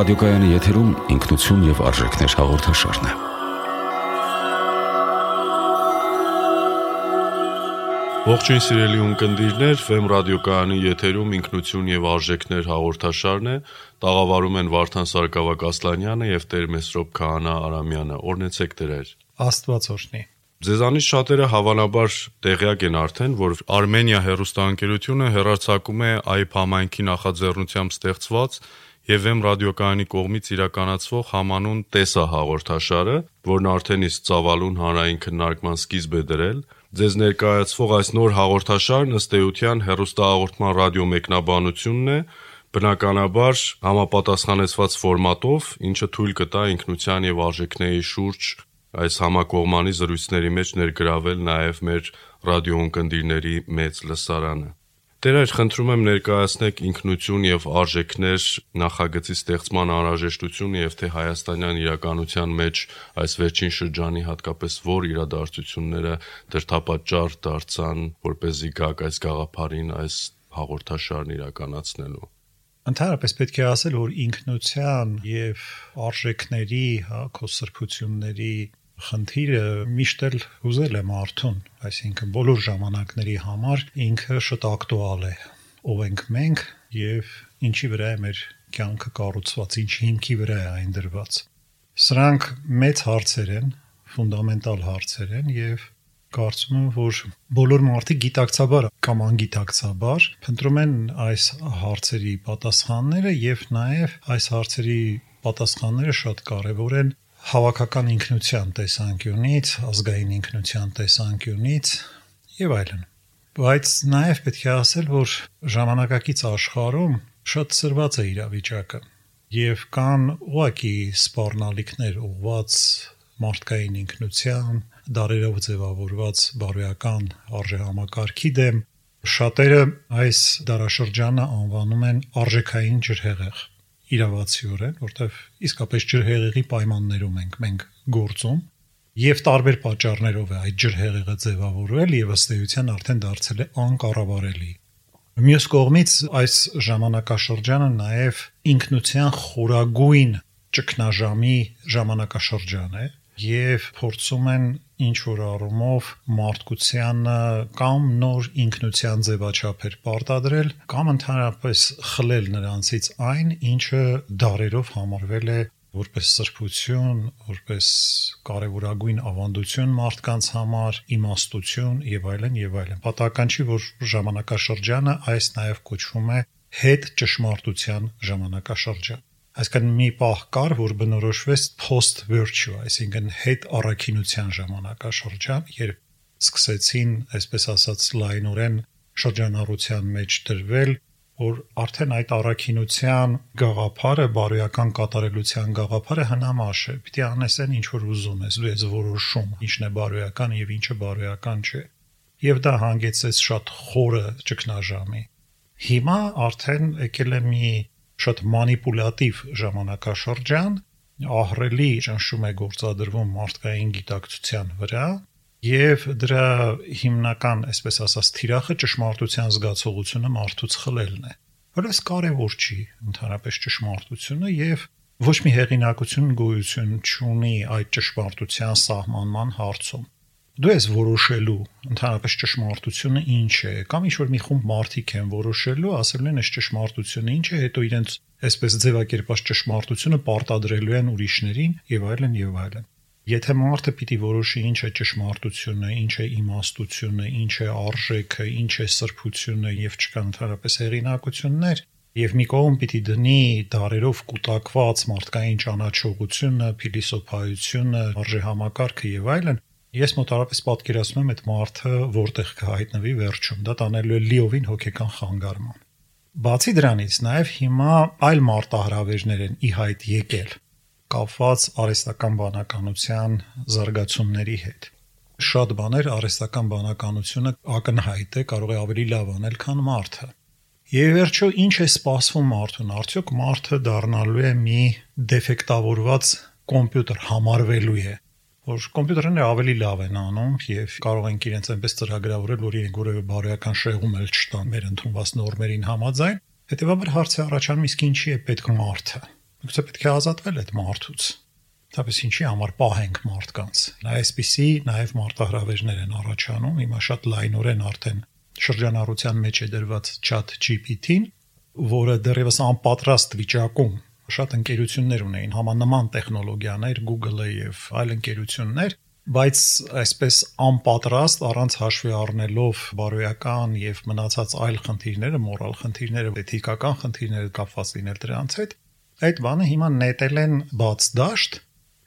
Ռադիոկայանի եթերում ինքնություն եւ արժեքներ հաղորդաշարն է։ Ողջույն սիրելի ունկնդիրներ, Վեմ ռադիոկայանի եթերում ինքնություն եւ արժեքներ հաղորդաշարն է։ Տաղավարում են Վարդան Սարգսակյան Ասլանյանը եւ Տեր Մեսրոպ Քահանա Արամյանը։ Օրնեցեք դրեր։ Աստված օրհնի։ Ձեզանից շատերը հավանաբար տեղյակ են արդեն, որ Armenia հերոստանգերությունը հերարցակում է այբ համայնքի նախաձեռնությամբ ստեղծված եւ Վեմ ռադիոկայանի կողմից իրականացվող համանուն տեսա հաղորդաշարը, որն արդեն իսկ ծավալուն հանրային քննարկման սկիզբ է դրել, ձեզ ներկայացվող այս նոր հաղորդաշարն ըստ էության հերոստահաղորդման ռադիոմեկնաբանությունն է, բնականաբար համապատասխանեցված ֆորմատով, ինչը թույլ կտա ինքնության եւ արժեքների շուրջ այս համակողմանի զրույցների մեջ ներգրավել նաեւ մեր ռադիոընկերների մեծ լսարանը։ Տերեր, խնդրում եմ ներկայացնեք ինքնություն եւ արժեքներ նախագծի ստեղծման անհրաժեշտությունը եւ թե հայաստանյան իրականության մեջ այս վերջին շրջանի հատկապես որ իրադարձությունները դրթապաճառ դարձան, որ เป զի գաք այս գաղափարին այս հաղորդաշարն իրականացնելու։ Ընդհանրապես պետք է ասել, որ ինքնության եւ արժեքների, հա, քո սրբությունների խնդիրը միշտ էլ ուզել է մարդուն, այսինքն բոլոր ժամանակների համար ինքը շատ ակտուալ է։ Ով ենք մենք եւ ինչի վրա է մեր կյանքը կառուցված, ինչ հիմքի վրա է այն դրված։ Սրանք մեծ հարցեր են, ֆունդամենտալ հարցեր են եւ կարծում եմ, որ բոլոր մարդիկ գիտակցաբար կամ անգիտակցաբար փնտրում են այս հարցերի պատասխանները եւ նաեւ այս հարցերի պատասխանները շատ կարեւոր են հավաքական ինքնության տեսանկյունից, ազգային ինքնության տեսանկյունից եւ այլն։ Բայց նաեւ պետք է ասել, որ ժամանակակից աշխարհում շատ ծրված է իրավիճակը եւ կան ուղակի սպառնալիքներ ուղված մարդկային ինքնության, դարերով ձևավորված բարոյական արժեհամակարգի դեմ շատերը այս դարաշրջանը անվանում են արժեքային ջրհեղեղ իրավացիորեն, որտեվ իսկապես ջրհեղեղի պայմաններում ենք մենք գործում եւ տարբեր պատճառներով է այդ ջրհեղեղը ձևավորվել եւ ըստ էության արդեն դարձել է անկառավարելի։ Մյուս կողմից այս ժամանակաշրջանը նաև ինքնության խորագույն ճգնաժամի ժամանակաշրջան է, եւ փորձում են ինչ որ առումով մարդկությանը կամ նոր ինքնության ձևաչափեր պարտադրել կամ ընդհանրապես խլել նրանցից այն, ինչը դարերով համարվել է որպես սրբություն, որպես կարևորագույն ավանդություն մարդկանց համար, իմաստություն եւ այլն եւ այլն։ Պատահական չի, որ ժամանակաշրջանը այս նաեւ կոչվում է հետ ճշմարտության ժամանակաշրջան այսինքն մի պահ կար, որ բնորոշվեց post virtue, այսինքն հետ առաքինության ժամանակաշրջան, երբ սկսեցին, այսպես ասած, լայնորեն շրջանառության մեջ դրվել, որ արդեն այդ առաքինության գաղափարը, բարոյական կատարելության գաղափարը հնամաշ է։ Պիտի անես այն ինչ որ ուզում ես, դու ես որոշում, ինչն է բարոյական եւ ինչը բարոյական չէ։ Եվ դա հանգեցեց շատ խորը ճգնաժամի։ Հիմա արդեն եկել է մի շատ մանիպուլատիվ ժամանակաշրջան, ահրելի ճնշում է գործադրվում մարդկային գիտակցության վրա եւ դրա հիմնական, այսպես ասած, թիրախը ճշմարտության զգացողությունը մարդուց խլելն է։ Որպես կարևոր չի ընդհանրապես ճշմարտությունը եւ ոչ մի հեղինակություն գոյություն չունի այդ ճշմարտության սահմանման հարցում դու ես որոշելու ընդհանրապես ճշմարտությունը ինչ է կամ ինչ որ մի խումբ մարդիկ են որոշելու ասելու են այս ճշմարտությունը ինչ է հետո իրենց այսպես ձևակերպած ճշմարտությունը պարտադրելու են ուրիշներին եւ այլն եւ այլն եթե մարդը պիտի որոշի ինչ է ճշմարտությունը ինչ է իմաստությունը ինչ է արժեքը ինչ է սրբությունը եւ չկան ընդհանրապես հեղինակություններ եւ մի կողմ պիտի դնի դարերով կൂട്ടակված մարդկային ճանաչողությունը, փիլիսոփայությունը, արժեհամակարգը եւ այլն, Ես մոտարապես պատկերացնում եմ այդ մարդը որտեղ կհայտնվի վերջում։ Դա տանելու է լիովին հոգեկան խանգարման։ Բացի դրանից, նաև հիմա այլ մարտահրավերներ են ի հայտ եկել կապված արհեստական բանականության զարգացումների հետ։ Շատ բաներ արհեստական բանականությունը ակնհայտ է, կարող է ավելի լավ անել, քան մարդը։ Եվ վերջո ինչ է սպասվում մարդուն։ Արդյոք մարդը դառնալու է մի դեֆեկտավորված կոմպյուտեր համարվելու է որ կոմպյուտերները ավելի լավ են անում եւ կարող են իրենց այնպես ծրագրավորել, որ իրենք որևէ բարոյական շեղում էլ չտան մեր ընդունված նորմերին համաձայն։ Հետևաբար հարցը առաջանում իսկ ինչի է պետք մարդը։ Միգուցե պետք է ազատվել այդ մարդուց։ Թափես ինչի համար պահենք մարդկանց։ Նա այսպիսի նաև մարտահրավերներ են առաջանում, հիմա շատ լայնորեն արդեն շրջանառության մեջ է դրված chat GPT-ին, որը դեռևս անպատրաստ վիճակում շատ ընկերություններ ունեին համանման տեխնոլոգիաներ, Google-ը եւ այլ ընկերություններ, բայց այսպես անպատրաստ առանց հաշվի առնելով բարոյական եւ մնացած այլ խնդիրները, մորալ խնդիրները, էթիկական խնդիրները կապված լինել դրանց հետ, այդ բանը հիմա նետել են բաց դաշտ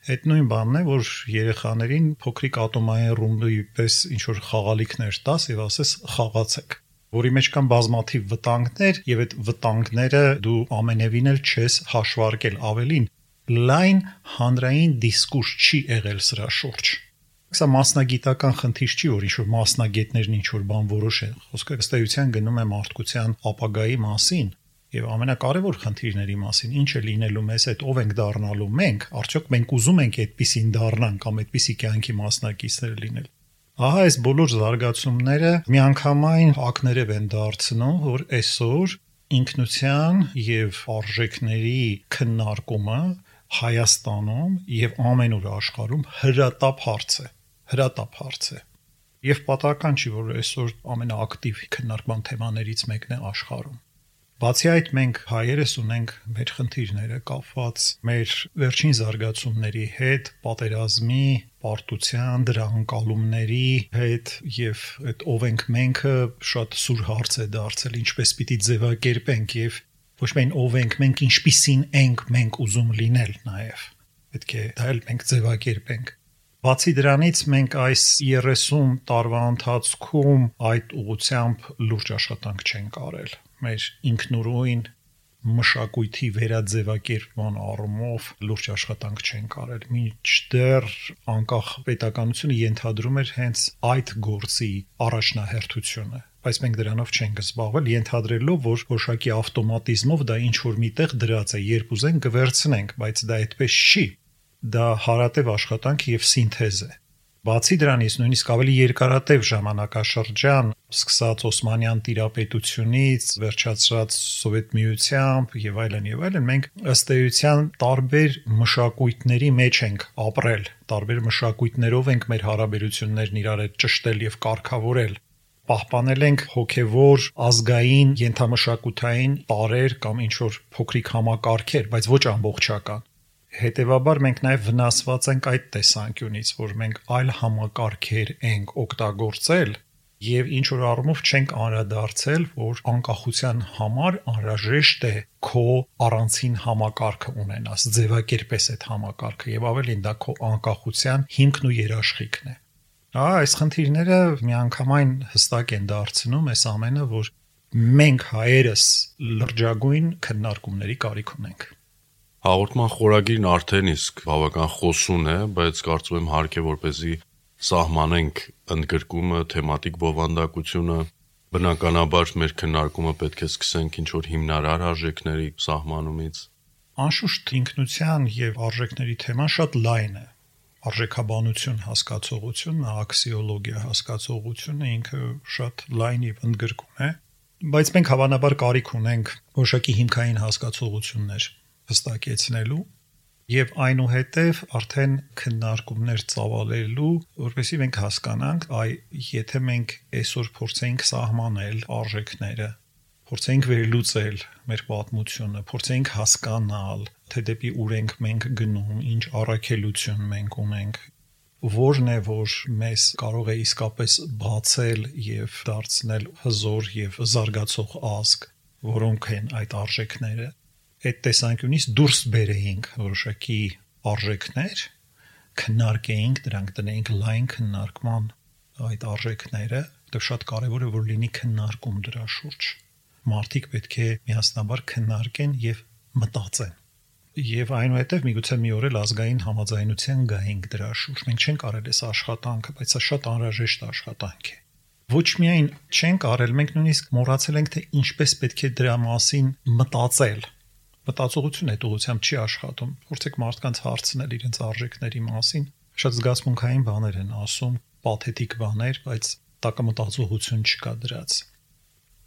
Այդ նույն բանն է, որ երեխաներին փոքրիկ ատոմային ռումբի պես ինչ որ խաղալիքներ տաս եւ ասես խաղացեք որի մեջ կան բազմաթիվ վտանգներ եւ այդ վտանգները դու ամենևին էլ չես հաշվարկել ավելին լայն հանրային դիսկուրս չի եղել սրա շուրջ Սա մասնագիտական խնդիր չի, որ ինչ-որ մասնագետներն ինչ-որ բան որոշեն։ Խոսքը ըստ էության գնում է մարդկության ապագայի մասին, Եվ ամենակարևոր խնդիրների մասին ինչ է լինելու մեզ այդ ով ենք դառնալու մենք, արդյոք մենք ուզում ենք այդպեսին դառնանք կամ այդպիսի կյանքի մասնակիցներ լինել։ Ահա այս բոլոր զարգացումները միանգամայն ակներև են դարձնում, որ այսօր ինքնության եւ արժեքների քննարկումը Հայաստանում եւ ամենուր աշխարհում հրատապ հարց է։ Հրատապ հարց է։ Եվ պատահական չի, որ այսօր ամենաակտիվ քննարկման թեմաներից մեկն է աշխարհում։ Բացի այդ մենք հայերս ունենք մեր խնդիրները կապված մեր վերջին զարգացումների հետ, պատերազմի, պարտության, դրա անկալումների հետ եւ այդ ով ենք menքը շատ սուր հարց է դարձել, ինչպես պիտի ձևակերպենք եւ ոչ միայն ով ենք մենք, ինչպիսին ենք մենք ուզում լինել նաեւ։ Պետք է դա էլ մենք ձևակերպենք։ Բացի դրանից մենք այս 30 տարվա ընթացքում այդ ուղությամբ լուրջ աշխատանք չենք արել մեր ինքնուրույն մշակույթի վերաձևակերպման առումով լուրջ աշխատանք չեն կարել։ Մինչդեռ անկախ պետականությունը ենթադրում էր հենց այդ գործի առաջնահերթությունը բայց մենք դրանով չենք զբաղվել ենթադրելով որ որոշակի ավտոմատիզմով դա ինչ որ միտեղ դրած է երբ ուզենք կվերցնենք բայց դա այդպես չի դա հարատև աշխատանք եւ սինթեզ է Բացի դրանից նույնիսկ ավելի երկարատև ժամանակաշրջան, սկսած Օսմանյան տիրապետությունից, վերջացրած Սովետ միությամբ եւ այլն եւ այլն, մենք ըստ էության տարբեր մշակույթների մեջ ենք ապրել, տարբեր մշակույթներով ենք մեր հարաբերություններն իրար հետ ճշտել եւ կարգավորել պահպանել ենք հոգևոր, ազգային, ենթամշակութային տարեր կամ ինչ որ փոքրիկ համակարգեր, բայց ոչ ամբողջական Հետևաբար մենք նաև վնասված ենք այդ տեսանկյունից, որ մենք այլ համակարգեր ենք օգտագործել եւ ինչ որ առումով չենք անդրադարձել, որ անկախության համար անհրաժեշտ է քո առանցին համակարգը ունենաս, ձևակերպես այդ համակարգը եւ ավելին դա քո անկախության հիմքն ու երաշխիքն է։ Ահա այս խնդիրները միանգամայն հստակ են դարձնում այս ամենը, որ մենք հայերս լրջագույն քննարկումների կարիք ունենք։ Հաղորդման խորագիրն արդեն իսկ բավական խոսուն է, բայց կարծում եմ հարկ է որպեսզի սահմանենք ընդգրկումը, թեմատիկ բովանդակությունը, բնականաբար մեր քննարկումը պետք է սկսենք ինչ որ հիմնարար արժեքների սահմանումից։ Անշուշտ ինքնության եւ արժեքների թեման շատ լայն է։ Արժեքաբանություն հասկացողությունը, աքսիոլոգիա հասկացողությունը ինքը շատ լայն եւ ընդգրկուն է, բայց մենք հավանաբար կարիք ունենք որոշակի հիմքային հասկացողություններ հստակեցնելու եւ այնուհետև արդեն քննարկումներ ծավալելու, որովհետեւ մենք հասկանանք, այ եթե մենք այսօր փորձենք սահմանել արժեքները, փորձենք վերլուծել մեր պատմությունը, փորձենք հասկանալ, թե դեպի ուր ենք մենք գնում, ինչ առաքելություն մենք ունենք, որն է որ մեզ կարող է իսկապես բացել եւ դարձնել հզոր եւ զարգացող ազգ, որոնք են այդ արժեքները այդ տեսանկյունից դուրս բերեինք որոշակի արժեքներ, քննարկեինք դրանք տնեինք լայն քննարկման այդ արժեքները, դա շատ կարևոր է որ լինի քննարկում դրա շուրջ։ Մարդիկ պետք է միասնաբար քննարկեն եւ մտածեն եւ այնուհետեւ միգուցե մի օր էլ ազգային համաձայնության գայինք դրա շուրջ։ Մենք չենք արել այս աշխատանքը, բայց սա շատ անհրաժեշտ աշխատանք է։ Ոչ միայն չենք արել, մենք նույնիսկ մոռացել ենք թե ինչպես պետք է դրա մասին մտածել մտածողություն այդ ուղությամբ չի աշխատում։ Փորձեք մարդկանց հարցնել իրենց արժեքների մասին։ Շատ զգացմունքային բաներ են ասում, պաթետիկ բաներ, բայց տակը մտածողություն չկա դրած։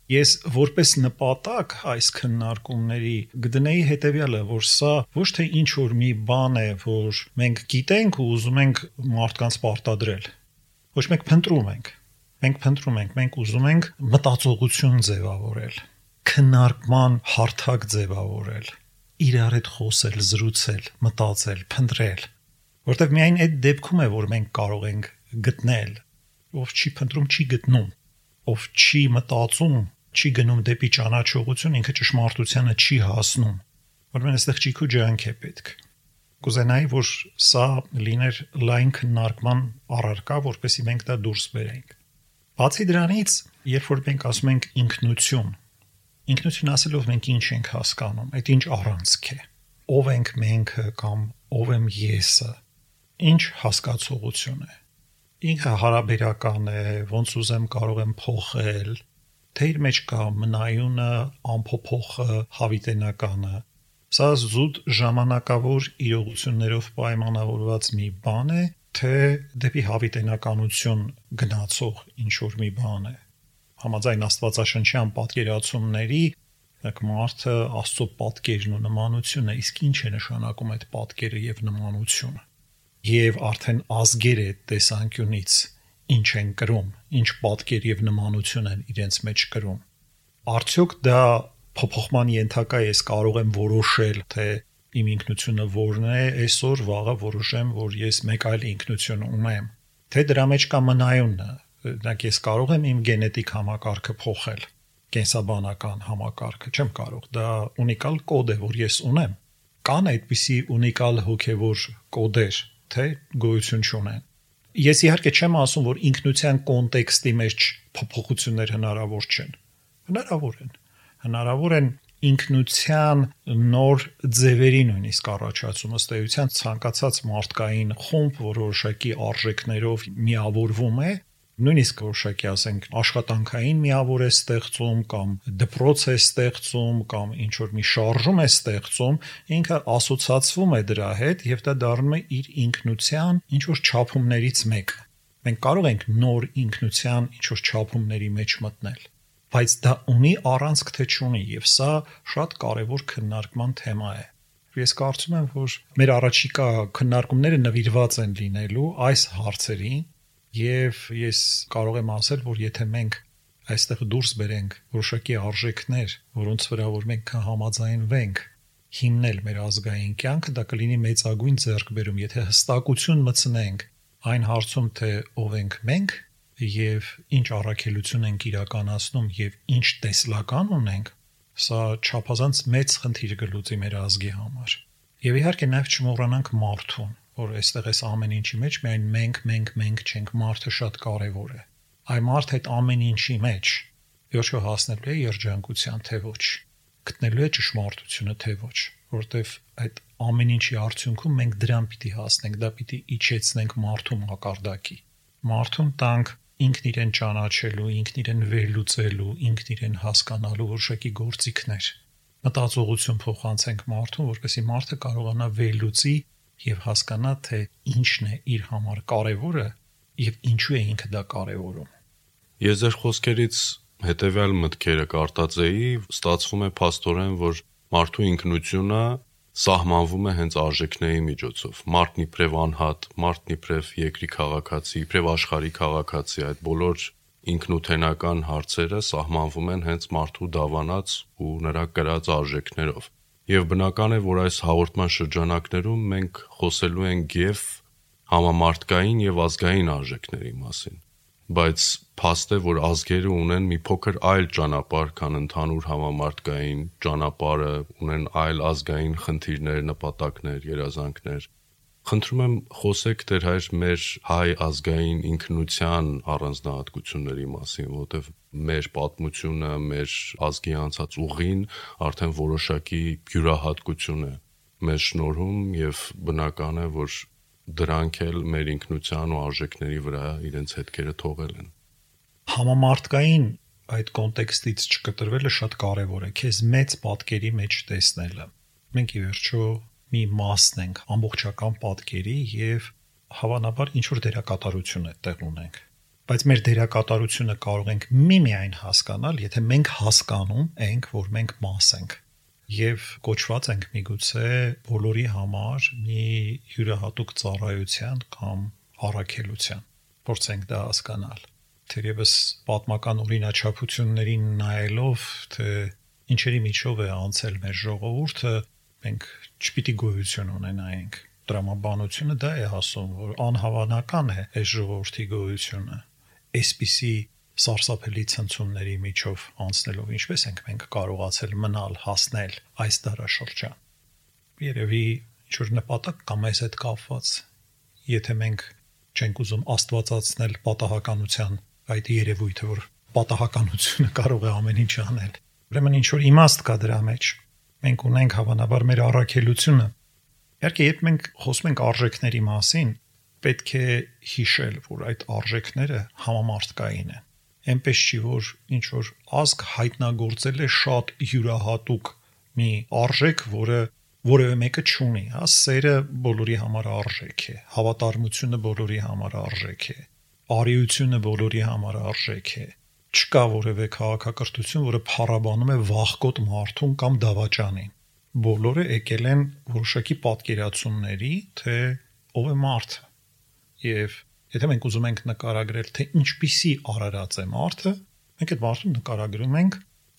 Ես որպես նպատակ այս քննարկումների գտնեի հետեւյալը, որ սա ոչ թե ինչ որ մի բան է, որ մենք գիտենք ու ուզում ենք մարդկանց պարտադրել։ Ոչ մենք փնտրում ենք։ Մենք փնտրում ենք, մենք ուզում ենք մտածողություն ձևավորել, քննարկման հարթակ ձևավորել, իրար հետ խոսել, զրուցել, մտածել, փնտրել։ Որտեվ միայն այդ դեպքում է, որ մենք կարող ենք գտնել, ով չի փնտրում, չի գտնում ով չի մտածում չի գնում դեպի ճանաչողություն, ինքը ճշմարտությանը չի հասնում։ Ուրեմն այստեղ ճիքու ջանք է պետք։ Կուզենայի, որ սա լիներ լայն քննարկման առարկա, որպեսզի մենք դա դուրս բերենք։ Բացի դրանից, երբ որ մենք ասում ենք ինքնություն, ինքնություն ասելով մենք ինչ ենք հասկանում, այդ ինչ առանցք է։ Ով ենք մենք կամ ով եմ եսը։ Ինչ հասկացողություն է։ Ինքը հարաբերական է, ոնց ուզեմ կարող եմ փոխել, թե իր մեջ կա մնայունը, ամփոփողը, հավիտենականը։ Սա զուտ ժամանակավոր իրողություններով պայմանավորված մի բան է, թե դեպի հավիտենականություն գնացող ինչ որ մի բան է։ Համաձայն Աստվածաշնչյան պատկերացումների Եք մարդը Աստծո պատկերն ու նմանությունն է, իսկ ինչ է նշանակում այդ պատկերը եւ նմանությունը։ Եվ արդեն ազգերը տեսանկյունից ինչ են կրում, ինչ պատկեր եւ նմանություն են իրենց մեջ կրում։ Արդյոք դա փոփոխման ենթակա է, ես կարող եմ որոշել, թե իմ ինքնությունը որն է, այսօր վաղը որոշեմ, որ ես մեկ այլ ինքնություն ունեմ։ Թե դրա մեջ կա մնայունը, օրինակ ես կարող եմ իմ գենետիկ համակարգը փոխել, կենսաբանական համակարգը, չեմ կարող։ Դա ունիկալ կոդ է, որ ես ունեմ։ Կան այդպիսի ունիկալ հոգևոր կոդեր, թե գոյություն չունեն Ես իհարկե չեմ ասում, որ ինքնության կոնտեքստի մեջ փոփոխություններ հնարավոր չեն։ Հնարավոր են։ Հնարավոր են ինքնության նոր ձևերի նույնիսկ առաջացում ըստ էության ցանկացած մարդկային խումբ, որ որոշակի արժեքներով միավորվում է, նույնիսկ որոշակի ասենք աշխատանքային միավոր է ստեղծում կամ դպրոց է ստեղծում կամ ինչ որ մի շարժում է ստեղծում, ինքը ասոցացվում է դրա հետ եւ դա դառնում է իր ինքնության ինչ որ չափումներից մեկը։ Մենք կարող ենք նոր ինքնության ինչ որ չափումների մեջ մտնել բայց դա ունի առանցք թե չունի եւ սա շատ կարեւոր քննարկման թեմա է ես կարծում եմ որ մեր առաջիկա քննարկումները նվիրված են լինելու այս հարցերին Եվ ես կարող եմ ասել, որ եթե մենք այստեղ դուրս բերենք որոշակի արժեքներ, որոնց վրա որ մենք կհամաձայնվենք հիմնել մեր ազգային կյանքը, դա կլինի մեծագույն ձեռքբերում, եթե հստակություն մտցնենք այն հարցում, թե ով ենք մենք եւ ինչ առաքելություն ենք իրականացնում եւ ինչ տեսլական ունենք, սա չափազանց մեծ խնդիր կլուծի մեր ազգի համար։ Եվ իհարկե նաև չմոռանանք մարդուն, որ այստեղ էս ամեն ինչի մեջ միայն մենք, մենք, մենք չենք, մարդը շատ կարևոր է։ Այ մարդ այդ ամեն ինչի մեջ վերջո հասնելու է երջանկության թե ոչ, գտնելու է ճշմարտությունը թե ոչ, որտեվ այդ ամեն ինչի արդյունքում մենք դրան պիտի հասնենք, դա պիտի իջեցնենք մարդու մակարդակի։ Մարդուն տանք ինքն իրեն ճանաչելու, ինքն իրեն վերլուծելու, ինքն իրեն հասկանալու որոշակի գործիքներ մտածողություն փոխանցենք մարդուն, որպեսզի մարդը կարողանա վերլուծի եւ հասկանա թե ինչն է իր համար կարևորը եւ ինչու է ինքը դա կարևորում։ Ես ձեր խոսքերից հետեւյալ մտքերը կարտածեի, ստացվում է փաստորեն, որ մարդու ինքնությունը սահմանվում է հենց արժեքների միջոցով։ Մարդն իբրև անհատ, մարդն իբրև երկրի քաղաքացի, իբրև աշխարհի քաղաքացի, այդ բոլոր ինքնութենական հարցերը սահմանվում են հենց մարդու դավանած ու նրա կրած արժեքներով։ Եվ բնական է, որ այս հաղորդման շրջանակներում մենք խոսելու ենք եւ համամարտկային եւ ազգային արժեքների մասին։ Բայց փաստ է, որ ազգերը ունեն մի փոքր այլ ճանապարհ, քան ընդհանուր համամարտկային ճանապարհը, ունեն այլ ազգային խնդիրներ, նպատակներ, երազանքներ։ Խնդրում եմ խոսեք Տեր հայր մեր հայ ազգային ինքնության առանձնահատկությունների մասին, որովհետև մեր պատմությունը, մեր ազգի անցած ուղին արդեն որոշակի յուրահատկություն է մեզ շնորհում եւ բնական է, որ դրանք էլ մեր ինքնության ու արժեքների վրա իրենց հետքերը թողել են։ Համամարտկային այդ կոնտեքստից չկտրվելը շատ կարևոր է, քեզ մեծ պատկերի մեջ տեսնելը։ Մենք ի վերջո մի մասն ենք ամբողջական պատկերի եւ հավանաբար ինչ որ դերակատարություն է տեղ ունենք բայց մեր դերակատարությունը կարող ենք միմիայն հասկանալ, եթե մենք հասկանում ենք, որ մենք մաս ենք եւ կոչված ենք միգուցե բոլորի համար մի յուրահատուկ ծառայության կամ առաքելության փորձենք դա հասկանալ թերևս պատմական օրինաչափություններին նայելով թե ինչերի միջով է անցել մեր ժողովուրդը մենք չպիտի գոյություն ունենայինք դրամաբանությունը դա է ասում որ անհավանական է այս ժողովրդի գոյությունը այսպիսի սարսափելի ցնցումների միջով անցնելով ինչպես ենք մենք կարողացել մնալ հասնել այս դարաշրջան երևի ինչ որ նպատակ կամ այս հետ կապված եթե մենք չենք ուզում աստվածացնել պատահականության այդ երևույթը որ պատահականությունը կարող է ամեն ինչ անել ուրեմն ինչ որ իմաստ կա դրա մեջ մենք ունենք հավանաբար մեր առաքելությունը իհարկե երբ մենք խոսում ենք արժեքների մասին պետք է հիշել որ այդ արժեքները համամարտկային են այնպես չի որ ինչ որ ազգ հայտնագործել է շատ յուրահատուկ մի արժեք, որը որևէ մեկը չունի, հա, սերը բոլորի համար արժեք է, հավատարմությունը բոլորի համար արժեք է, արիությունը բոլորի համար արժեք է։ Չկա որևէ քաղաքակրթություն, որը փառաբանում է վախկոտ մարդուն կամ դավաճանին։ Բոլորը եկել են որոշակի պատկերացումների, թե ով է մարդը։ Եվ Եթե մենք ուզում ենք նկարագրել, թե ինչպիսի արարած է մարդը, մենք այդ մարդուն նկարագրում ենք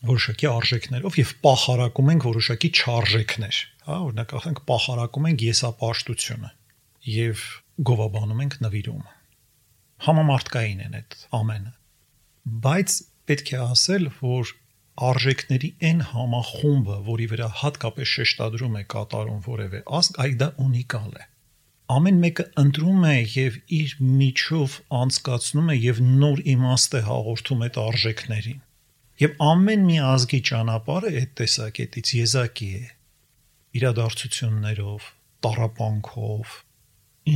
որոշակի արժեքներով եւ պահարակում ենք որոշակի չարժեքներ, հա, օրինակ ասենք պահարակում ենք եսապաշտությունը եւ գովաբանում ենք նվիրումը։ Համամարտկային են այդ ամենը։ Բայց պետք է ասել, որ արժեքների այն համախումբը, որի վրա հատկապես շեշտադրում է կատարում որևէ ազգ, այ դա ունիկալ է ամեն մեկը ընտրում է եւ իր միջով անցկացնում է եւ նոր իմաստ է հաղորդում այդ արժեքներին։ Եվ ամեն մի ազգի ճանապարհը այդ տեսակետից եզակի է իրադարձություններով, տարապանքով,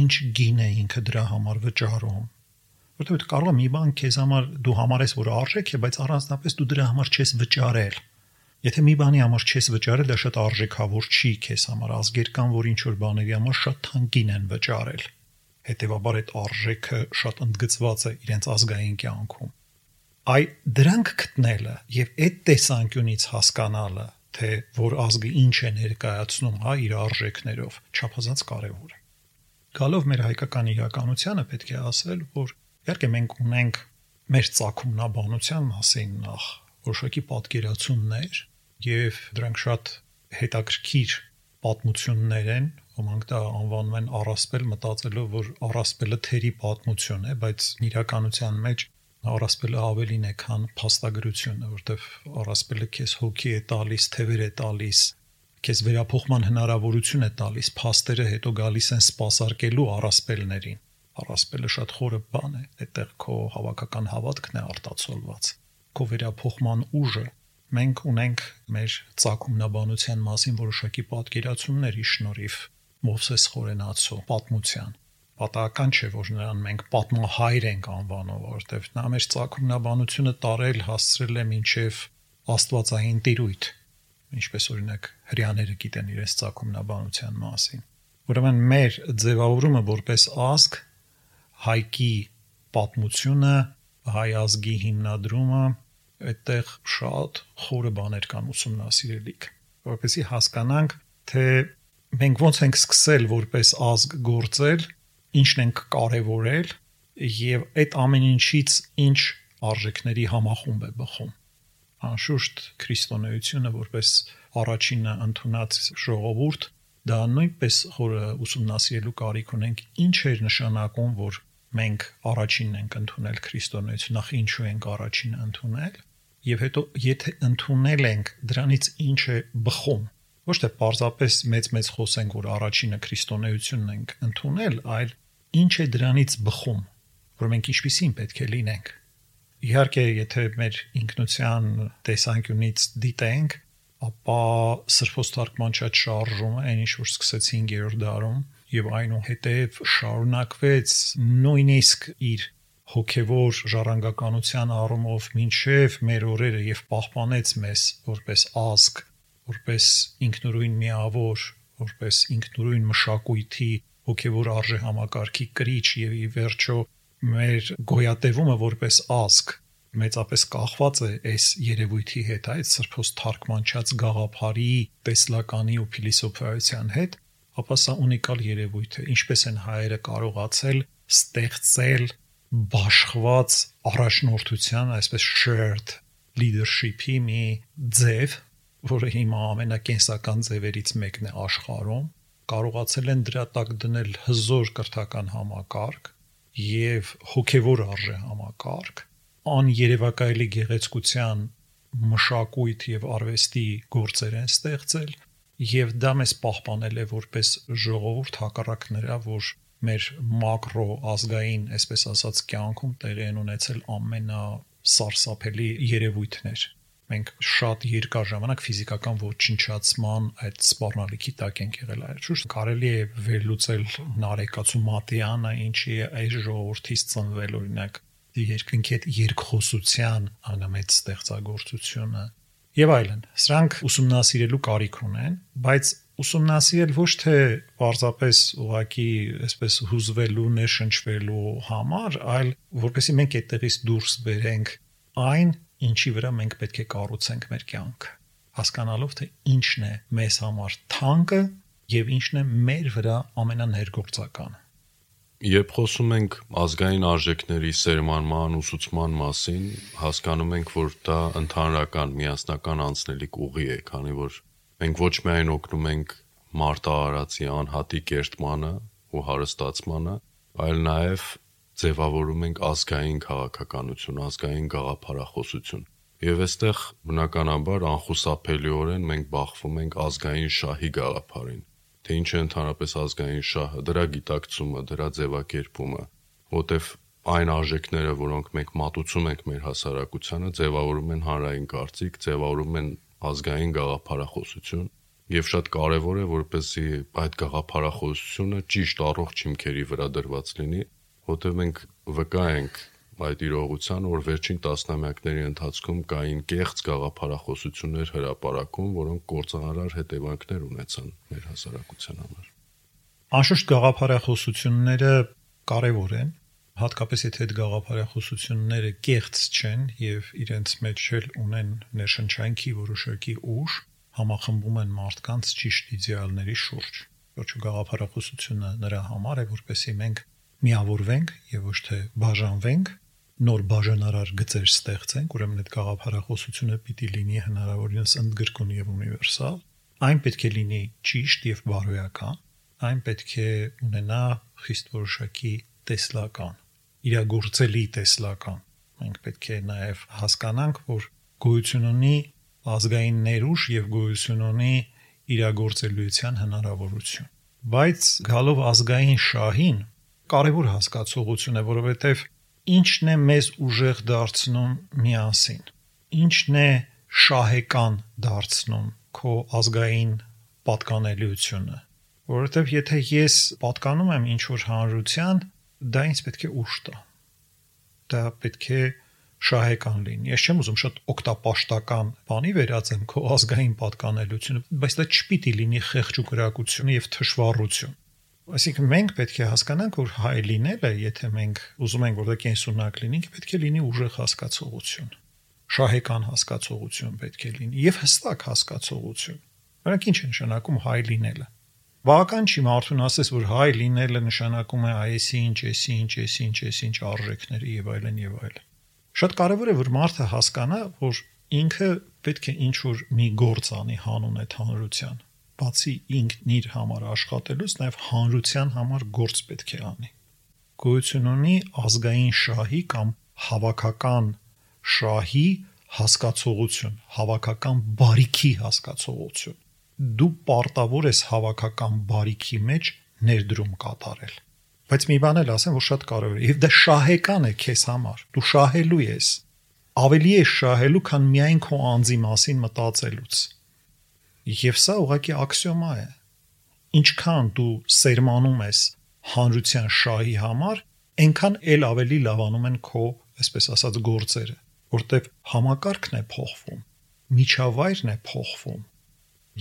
ինչ գին է ինքը դրա համար վճարում։ Որտեղ կարող է մի բան քեզ համար դու համարես որ արժեք է, բայց առանձնապես դու դրա համար չես վճարել Եթե մի բանի համար չես վճարել, դա շատ արժեքավոր չի քեզ համար։ Ազգեր կան, որ ինչ որ բաների համար շատ թանկին են վճարել։ Հետևաբար այդ արժեքը շատ ընդգծված է իրենց ազգային կյանքում։ Այ դրանք գտնելը եւ այդ տեսանկյունից հասկանալը, թե որ ազգը ինչ է ներկայացնում, հա, իր արժեքներով, չափազանց կարեւոր է։ Գալով մեր հայկական իրականությանը պետք է ասել, որ Իհարկե մենք ունենք մեր ցակումնաբանության մասին նախ որոշակի պատկերացումներ եւ դրանք շատ հետաքրքիր պատմություններ են, ոմանք դա անվանում են առասպել մտածելով, որ առասպելը թերի պատմություն է, բայց իրականության մեջ առասպելը ավելին է, քան փաստագրությունը, որտեվ առասպելը քեզ հոգի է տալիս, թևեր է տալիս, քեզ վերափոխման հնարավորություն է տալիս, փաստերը հետո գալիս են սпасարկելու առասպելներին Առասպելը շատ խորը բան է, այդտեղ քո հավաքական հավատքն է արտացոլված։ Քո վերափոխման ուժը մենք ունենք մեր ցակումնաբանության մասին որոշակի պատկերացումների շնորհիվ Մովսես Խորենացու պատմության պատահական չէ որ նրան մենք պատմահայր ենք անվանում որովհետև նա մեր ցակումնաբանությունը տարել հասցրել է մինչև աստվածային տիրույթ ինչպես օրինակ հрьяաները գիտեն իրենց ցակումնաբանության մասին ուրեմն մեր ձևավորումը որպես ազգ հայկի պատմությունը հայ ազգի հիմնադրումը այդտեղ շատ խորը բաներ կան ուսումնասիրելիք, որովհետեւ հասկանանք, թե մենք ոնց ենք սկսել որպես ազգ գործել, ինչն ենք կարևորել եւ այդ ամեն ինչից ինչ արժեքների համախումբ է բխում։ Անշուշտ քրիստոնեությունը որպես առաջինը ընդունած ժողովուրդ դա նույնպես խորը ուսումնասիրելու կարիք ունենք ինչ էր նշանակում որ մենք առաջինն ենք ընդունել քրիստոնեություն նախ ինչու ենք առաջինը ընդունել եւ հետո եթե ընդունել ենք դրանից ինչ է բխում ոչ թե պարզապես մեծ-մեծ խոսենք որ առաջինը քրիստոնեությունն ենք ընդունել այլ ինչ է դրանից բխում որ մենք ինչպեսին պետք է լինենք իհարկե եթե մեր ինքնության տեսանկյունից դիտենք ապա սրբոց թարգման շատ շարժումը այն ինչ որ սկսեցին 5-րդ դարում եւ այնուհետեւ շարունակվեց նույնիսկ իր հոգևոր ժառանգականության առումով մինչև մեր օրերը եւ պահպանեց մեզ որպես ազգ, որպես ինքնուրույն միավոր, որպես ինքնուրույն մշակույթի հոգևոր արժե համակարգի կրիչ եւ ի վերջո մեր գոյատևումը որպես ազգ մեծապես կախված է այս երևույթի հետ, այդ սրբոս թարգմանչած գաղափարի, տեսլականի ու փիլիսոփայության հետ, ապա սա ունիկալ երևույթ է, ինչպես են հայերը կարողացել ստեղծել բաշխված առաջնորդության, այսպես shared leadership-ի մի ձև, որը հիմա ամենակենսական ձևերից մեկն է աշխարհում, կարողացել են դրա տակ դնել հզոր կրթական համակարգ եւ հոգեվոր արժե համակարգ աներևակայելի գեղեցկության մշակույթ եւ արվեստի գործեր են ստեղծել եւ դա մեզ պահպանել է որպես ժողովուրդ հակառակ նրա, որ մեր մակրո ազգային, այսպես ասած, կյանքում տեղի են ունեցել ամենասարսափելի երևույթներ մենք շատ երկար ժամանակ ֆիզիկական ոչնչացման այդ սպառնալիքի տակ ենք եղել շուտ կարելի է վերլուծել նարեկացու մատյանը ինչի է այս ժողովրդից ծնվել օրինակ երկնքի հետ երկխոսության անամեծ ստեղծագործությունը եւ այլն։ Սրանք ուսումնասիրելու կարիք ունեն, բայց ուսումնասիրել ոչ թե պարզապես ուղակի այսպես հուզվելու, ներշնչվելու համար, այլ որպեսզի մենք այդտեղից դուրս բերենք այն, ինչի վրա մենք պետք է կառուցենք մեր կյանքը, հասկանալով թե ինչն է մեզ համար թանկը եւ ինչն է մեր վրա ամենաներգործականը։ Երբ խոսում ենք ազգային արժեքների սերմանման, ուսուցման մասին, հասկանում ենք, որ դա ընդհանրական միասնական անցնելիք ուղի է, քանի որ մենք ոչ միայն օգնում ենք մարտահարացի անհատի կերտմանը ու հարստացմանը, այլ նաև ձևավորում ենք ազգային քաղաքականություն, ազգային գաղափարախոսություն։ Եվ այստեղ բնականաբար անխուսափելիորեն մենք բախվում ենք ազգային շահի գաղափարին թե ինչ է ընդհանրապես ազգային շահը, դրա գիտակցումը, դրա ձևակերպումը, որտեվ այն արժեքները, որոնք մենք մատուցում ենք մեր հասարակությանը, ձևավորում են հանրային կարծիք, ձևավորում են ազգային գաղափարախոսություն եւ շատ կարեւոր է որպեսզի այդ գաղափարախոսությունը ճիշտ առողջ հիմքերի վրա դրված լինի, որտեղ մենք վկա ենք այդ իրողության, որ վերջին տասնամյակների ընթացքում կային կեղծ գաղափարախոսություններ հրապարակում, որոնք կործանարար հետևանքներ ունեցան մեր հասարակության համար։ Անշուշտ գաղափարախոսությունները կարևոր են, հատկապես եթե այդ գաղափարախոսությունները կեղծ չեն եւ իրենց մեջ էլ ունեն ներշնչանքի որոշակի ուժ, համախմբում են մարդկանց ճիշտ իդեալների շուրջ։ Ոչ գաղափարախոսությունը նրա համար է, որպեսզի մենք միավորվենք եւ ոչ թե բաժանվենք նոր բաժանարար գծեր ստեղծենք, ուրեմն այդ գաղափարախոսությունը պիտի լինի հնարավորինս ընդգրկուն եւ ունիվերսալ, այն պետք է լինի ճիշտ եւ բարոյական, այն պետք է ունենա խիստ որոշակի տեսլական, իրագործելի տեսլական։ Մենք պետք է նաեւ հասկանանք, որ գոյություն ունի ազգային ներուժ եւ գոյություն ունի իրագործելիության հնարավորություն։ Բայց գալով ազգային շահին կարևոր հասկացողություն է, որովհետև ինչն է մեզ ուժեղ դարձնում միասին ինչն է շահեկան դարձնում քո ազգային պատկանելիությունը որովհետև եթե ես պատկանում եմ ինչ որ հանրության դա ինձ պետք է ուժ տա դա պետք է շահեկան լինի ես չեմ ուզում շատ օկտապաշտական բանի վերածեմ քո ազգային պատկանելիությունը բայց դա չպիտի լինի խեղճ ու գրակություն եւ թշվառություն Այսինքն մենք պետք է հասկանանք, որ հայ լինելը, եթե մենք ուզում ենք որտեղ կենսունակ լինենք, պետք է լինի ուժեղ հասկացողություն։ Շահեկան հասկացողություն պետք է լինի եւ հստակ հասկացողություն։ Որոնք ինչ է նշանակում հայ լինելը։ Բավական չի մարդուն ասես, որ հայ լինելը նշանակում է այսի ինչ, էսի ինչ, էսի ինչ, էսի ինչ արժեքների եւ այլն եւ այլն։ Շատ կարեւոր է որ մարդը հասկանա, որ ինքը պետք է ինչ որ մի գործ անի հանուն այդ հանրության բացի ինքն իր համար աշխատելուց նաև հանրության համար գործ պետք է անի։ Գոյություն ունի ազգային շահի կամ հավաքական շահի հասկացողություն, հավաքական բարիքի հասկացողություն։ Դու պարտավոր ես հավաքական բարիքի մեջ ներդրում կատարել։ Բայց մի բան էլ ասեմ, որ շատ կարևոր է, եւ դա շահեկան է քեզ համար։ Դու շահելու ես։ Ավելի է շահելու, քան միայն քո անձի մասին մտածելուց Եվ սա ուղղակի աքսիոմա է։ Ինչքան դու սերմանում ես հանրության շահի համար, այնքան էլ ավելի լավանում են քո, այսպես ասած, գործերը, որտեվ համակարգն է փոխվում, միջավայրն է փոխվում։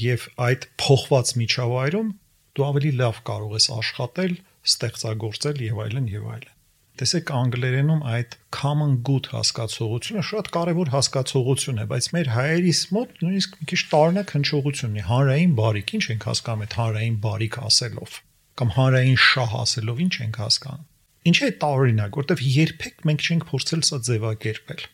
Եվ այդ փոխված միջավայրում դու ավելի լավ կարող ես աշխատել, ստեղծագործել եւ այլն եւ այլն։ Տեսեք անգլերենում այդ common good հասկացողությունը շատ կարևոր հասկացողություն է, բայց մեր հայերիս մոտ նույնիսկ մի քիչ տարօրինակ հնչողություն ունի։ Հանրային բարիք, ինչ ենք հասկանում այդ հանրային բարիք ասելով, կամ հանրային շահ ասելով ինչ ենք հասկանում։ Ինչ է տարօրինակ, որտեվ երբեք մենք չենք փորձել սա ձևակերպել։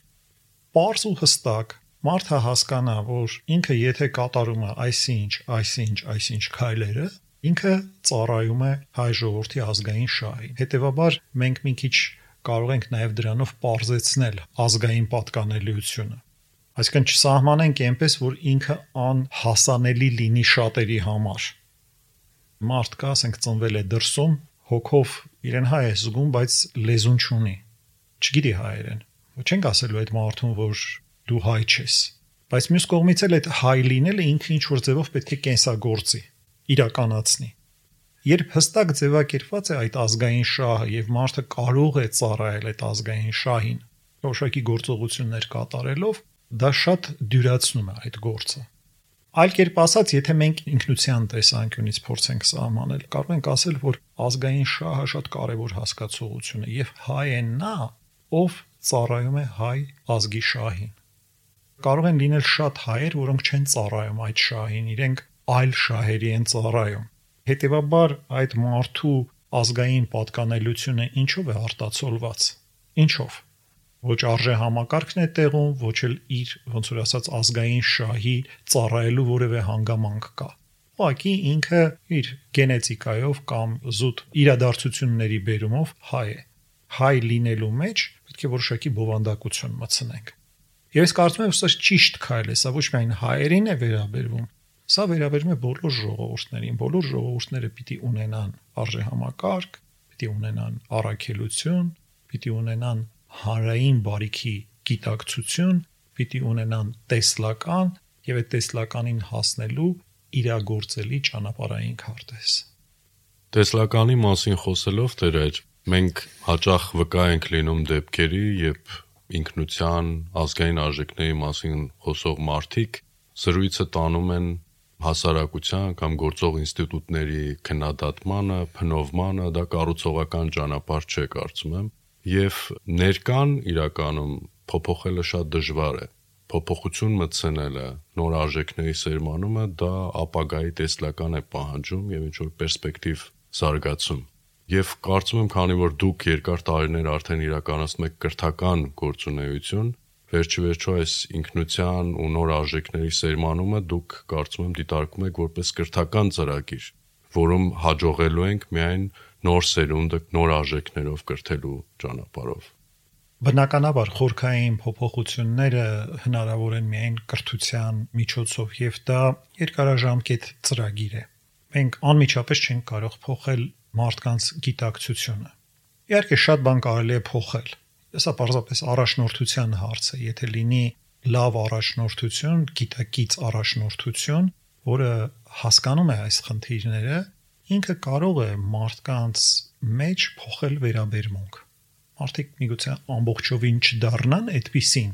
Պարզ ու հստակ մարդը հասկանա, որ ինքը եթե կատարում է այսինչ, այսինչ, այսինչ քայլերը, ինքը ծառայում է հայ ժողովրդի ազգային շահին։ Հետևաբար մենք մի քիչ կարող ենք նաև դրանով parzեցնել ազգային պատկանելիությունը։ Այսինքն չսահմանենք այնպես, որ ինքը անհասանելի լինի շատերի համար։ Մարդ կա, ասենք ծնվել է դրսում, հոգով իրեն հայ է զգում, բայց լեզուն չունի։ Չգիտի հայերեն։ Չենք ասելու այդ մարդուն, որ դու հայ ես։ Բայց մյուս կողմից էլ այդ հայ լինելը ինքը ինչ որ ձևով պետք է կենսագործի իրականացնի։ Երբ հստակ ձևակերպված է այդ ազգային շահը եւ մարդը կարող է ծառայել այդ ազգային շահին, որոշակի գործողություններ կատարելով, դա շատ դյուրացնում է այդ գործը։ Այլ կերպ ասած, եթե մենք ինքնության տեսանկյունից փորձենք սահմանել, կարող ենք ասել, որ ազգային շահը շատ կարևոր հասկացողություն է եւ հայ է նա, ով ծառայում է հայ ազգի շահին։ Կարող են լինել շատ հայեր, որոնք չեն ծառայում այդ շահին, իրենք այլ շահերի են ծառայում։ Հետևաբար այդ մարդու ազգային պատկանելությունը ինչով է արտացոլված։ Ինչով։ Ոչ արժե համակարգն է տեղում, ոչ էլ իր ոնց որ ասած ազգային շահի ծառայելու որևէ հանգամանք կա։ Ուղղակի ինքը իր գենետիկայով կամ զուտ իրադարձությունների բերումով հայ է։ Հայ լինելու մեջ պետք է որոշակի բովանդակություն մտցնենք։ Ես կարծում եմ, որ սա ճիշտ քայլ է, սա ոչ միայն հայերին է վերաբերվում, Սա վերաբերում է բոլոր ժողովուրդներին, բոլոր ժողովուրդները պիտի ունենան արժեհամակարգ, պիտի ունենան առաքելություն, պիտի ունենան հանրային բարիքի գիտակցություն, պիտի ունենան տեսլական եւ այդ տեսլականին հասնելու իրագործելի ճանապարհային քարտեզ։ Տեսլականի մասին խոսելով դեր մենք հաճախ վկա ենք լինում դեպքերի, երբ ինքնության, ազգային արժեքների մասին խոսող մարդիկ զրույցը տանում են հասարակության կամ գործող ինստիտուտների քննադատմանը, փնովմանը, դա կառուցողական ճանապարհ չէ, կարծում եմ, եւ ներկան իրականում փոփոխելը շատ դժվար է փոփոխություն մտցնելը, նոր արժեքների սերմանումը դա ապագայի տեսլական է պահանջում եւ ինչ որ պերսպեկտիվ զարգացում։ Եվ կարծում եմ, քանի որ դուք երկար տարիներ արդեն իրականացնում եք կրթական գործունեություն, վերջիվերջո այս ինքնության ու նոր արժեքների սերմանումը դուք կարծում եմ դիտարկում եք որպես կրթական ծրագիր, որում հաջողելու ենք միայն նոր սերունդը նոր արժեքներով կրթելու ճանապարհով։ Բնականաբար խորքային փոփոխությունները հնարավոր են միայն կրթության միջոցով եւ դա երկարաժամկետ ծրագիր է։ Մենք անմիջապես չենք կարող փոխել մարդկանց գիտակցությունը։ Իհարկե շատ բան կարելի է փոխել, Սա պարզապես առաջնորդության հարց է, եթե լինի լավ առաջնորդություն, գիտակից առաջնորդություն, որը հասկանում է այս խնդիրները, ինքը կարող է մարդկանց մեջ փոխել վերաբերմունք։ Մարդիկ միգուցե ամբողջովին չդառնան այդպիսին,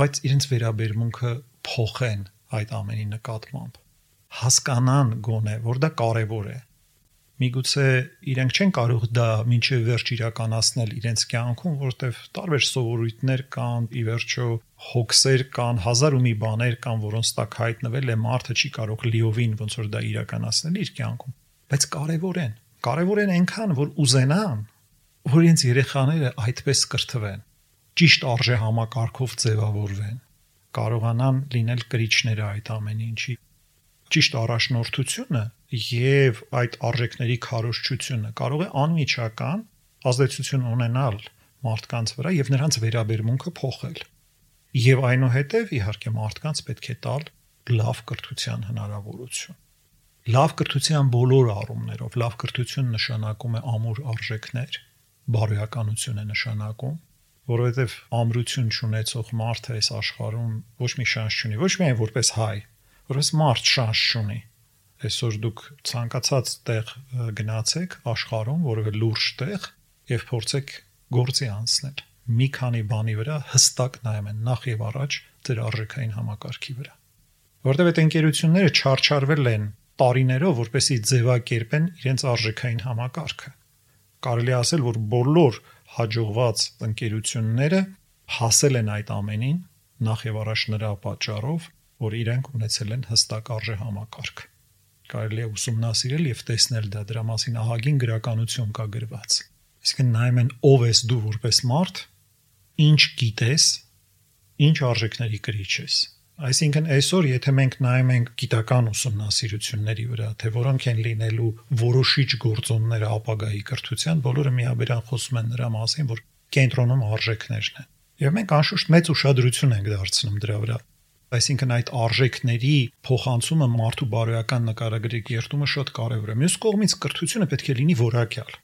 բայց իրենց վերաբերմունքը փոխեն այդ ամենի նկատմամբ։ Հասկանան գոնե, որ դա կարևոր է միգուցե իրենք չեն կարող դա մինչև վերջ իրականացնել իրենց կյանքում, որովհետև տարբեր սովորույթներ կան, ի վերջո հոգսեր կան, հազար ու մի բաներ կան, որոնց տակ հայտնվել է մարդը չի կարող լիովին ոնց որ դա իրականացնել իր կյանքում, բայց կարևոր են։ Կարևոր են այնքան, որ ուզենան, որ իրենց երեխաները այդպես կրթվեն, ճիշտ արժե համակարգով ձևավորվեն, կարողանան լինել կրիչները այդ ամեն ինչի ճիշտ առաջնորդությունը եւ այդ արժեքների քարոշչությունը կարող է անմիջական ազդեցություն ունենալ մարդկանց վրա եւ նրանց վերաբերմունքը փոխել։ Եվ այնուհետև իհարկե մարդկանց պետք է տալ լավ կրթության հնարավորություն։ Լավ կրթության բոլոր առումներով լավ կրթություն նշանակում է ամուր արժեքներ, բարոյականություն է նշանակում, որովհետև ամրություն ունեցող մարդը այս աշխարհում ոչ մի շանս չունի, ոչ միայն որպես հայ, որպես մարդ շանս չունի այսօր դուք ցանկացած տեղ գնացեք աշխարհում, որևէ լուրջ տեղ եւ փորձեք գործի անցնել։ Մի քանի բանի վրա հստակ նայում են նախ եւ առաջ ձեր արժեքային համակարգի վրա։ Որտեւ այդ ընկերությունները չարչարվել են տարիներով, որպեսի ձևակերպեն իրենց արժեքային համակարգը։ Կարելի ասել, որ բոլոր հաջողված ընկերությունները հասել են այդ ամենին նախ եւ առաջ նրա պատճառով, որ իրենք ունեցել են հստակ արժե համակարգ։ Կարելի է ուսումնասիրել եւ տեսնել դա դրա մասին ահագին գրականություն կա գրված։ Այսինքն նայում են ով ես դու որպես մարդ, ինչ գիտես, ինչ արժեքների կրիչ ես Այսինքն այսօր եթե մենք նայում ենք գիտական ուսումնասիրությունների վրա, թե որոնք են լինելու որոշիչ գործոնները ապագայի կրթության, բոլորը միաբերան խոսում են նրա մասին, որ կենտրոնում արժեքներն են։ Եվ մենք անշուշտ մեծ ուշադրություն ենք դարձնում դրա վրա։ Այսինքն այդ արժեքների փոխանցումը մարդու բարոյական նկարագրի կերտումը շատ կարևոր է։ Մյուս կողմից կրթությունը պետք է լինի որակյալ։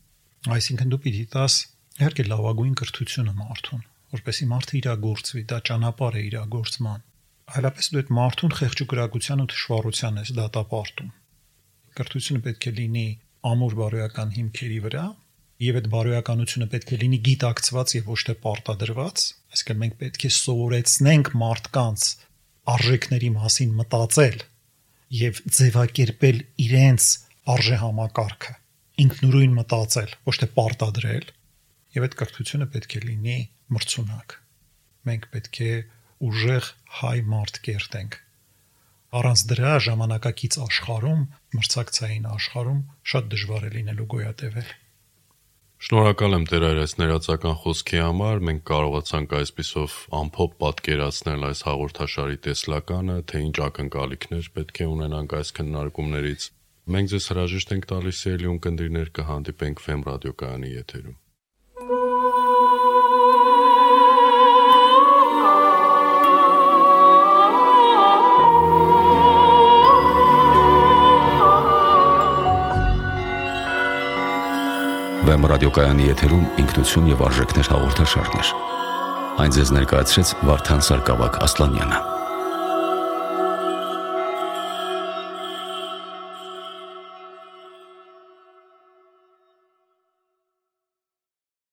Այսինքն դու պիտի տաս իհարկե լավագույն կրթությունը մարդուն, որպեսզի մարդը իրագործվի, դա ճանապարհ է իրագործման այլապես դու այդ մարդուն խեղճուկրակության ու թշվառության ես դատապարտում։ Կրթությունը պետք է լինի ամուր բարոյական հիմքերի վրա, եւ այդ բարոյականությունը պետք է լինի գիտակցված եւ ոչ թե պարտադրված, այսինքն մենք պետք է սովորեցնենք մարդկանց արժեքների մասին մտածել եւ ձևակերպել իրենց արժե համակարգը ինքնուրույն մտածել, ոչ թե պարտադրել, եւ այդ կրթությունը պետք է լինի մրցունակ։ Մենք պետք է ուժեղ հայ մարդ կերտենք։ Առանց դրա ժամանակակից աշխարհում, մրցակցային աշխարհում շատ դժվար է լինելու գոյատևել։ Շնորհակալ եմ Տեր այս ներածական խոսքի համար։ Մենք կարողացանք այսպիսով ամփոփ պատկերացնել այս հաղորդաշարի տեսլականը, թե ինչ ակնկալիքներ պետք է ունենանք այս քննարկումներից։ Մենք ձեզ հրաժեշտ ենք տալիս ելյուն կնդիրներ կհանդիպենք Fem ռադիոկայանի եթերում։ Վեմ ռադիոկայանի եթերում ինքնություն եւ արժեքներ հաղորդաշարներ։ Այն ձեզ ներկայացրեց Վարդան Սարգսակ Ասլանյանը։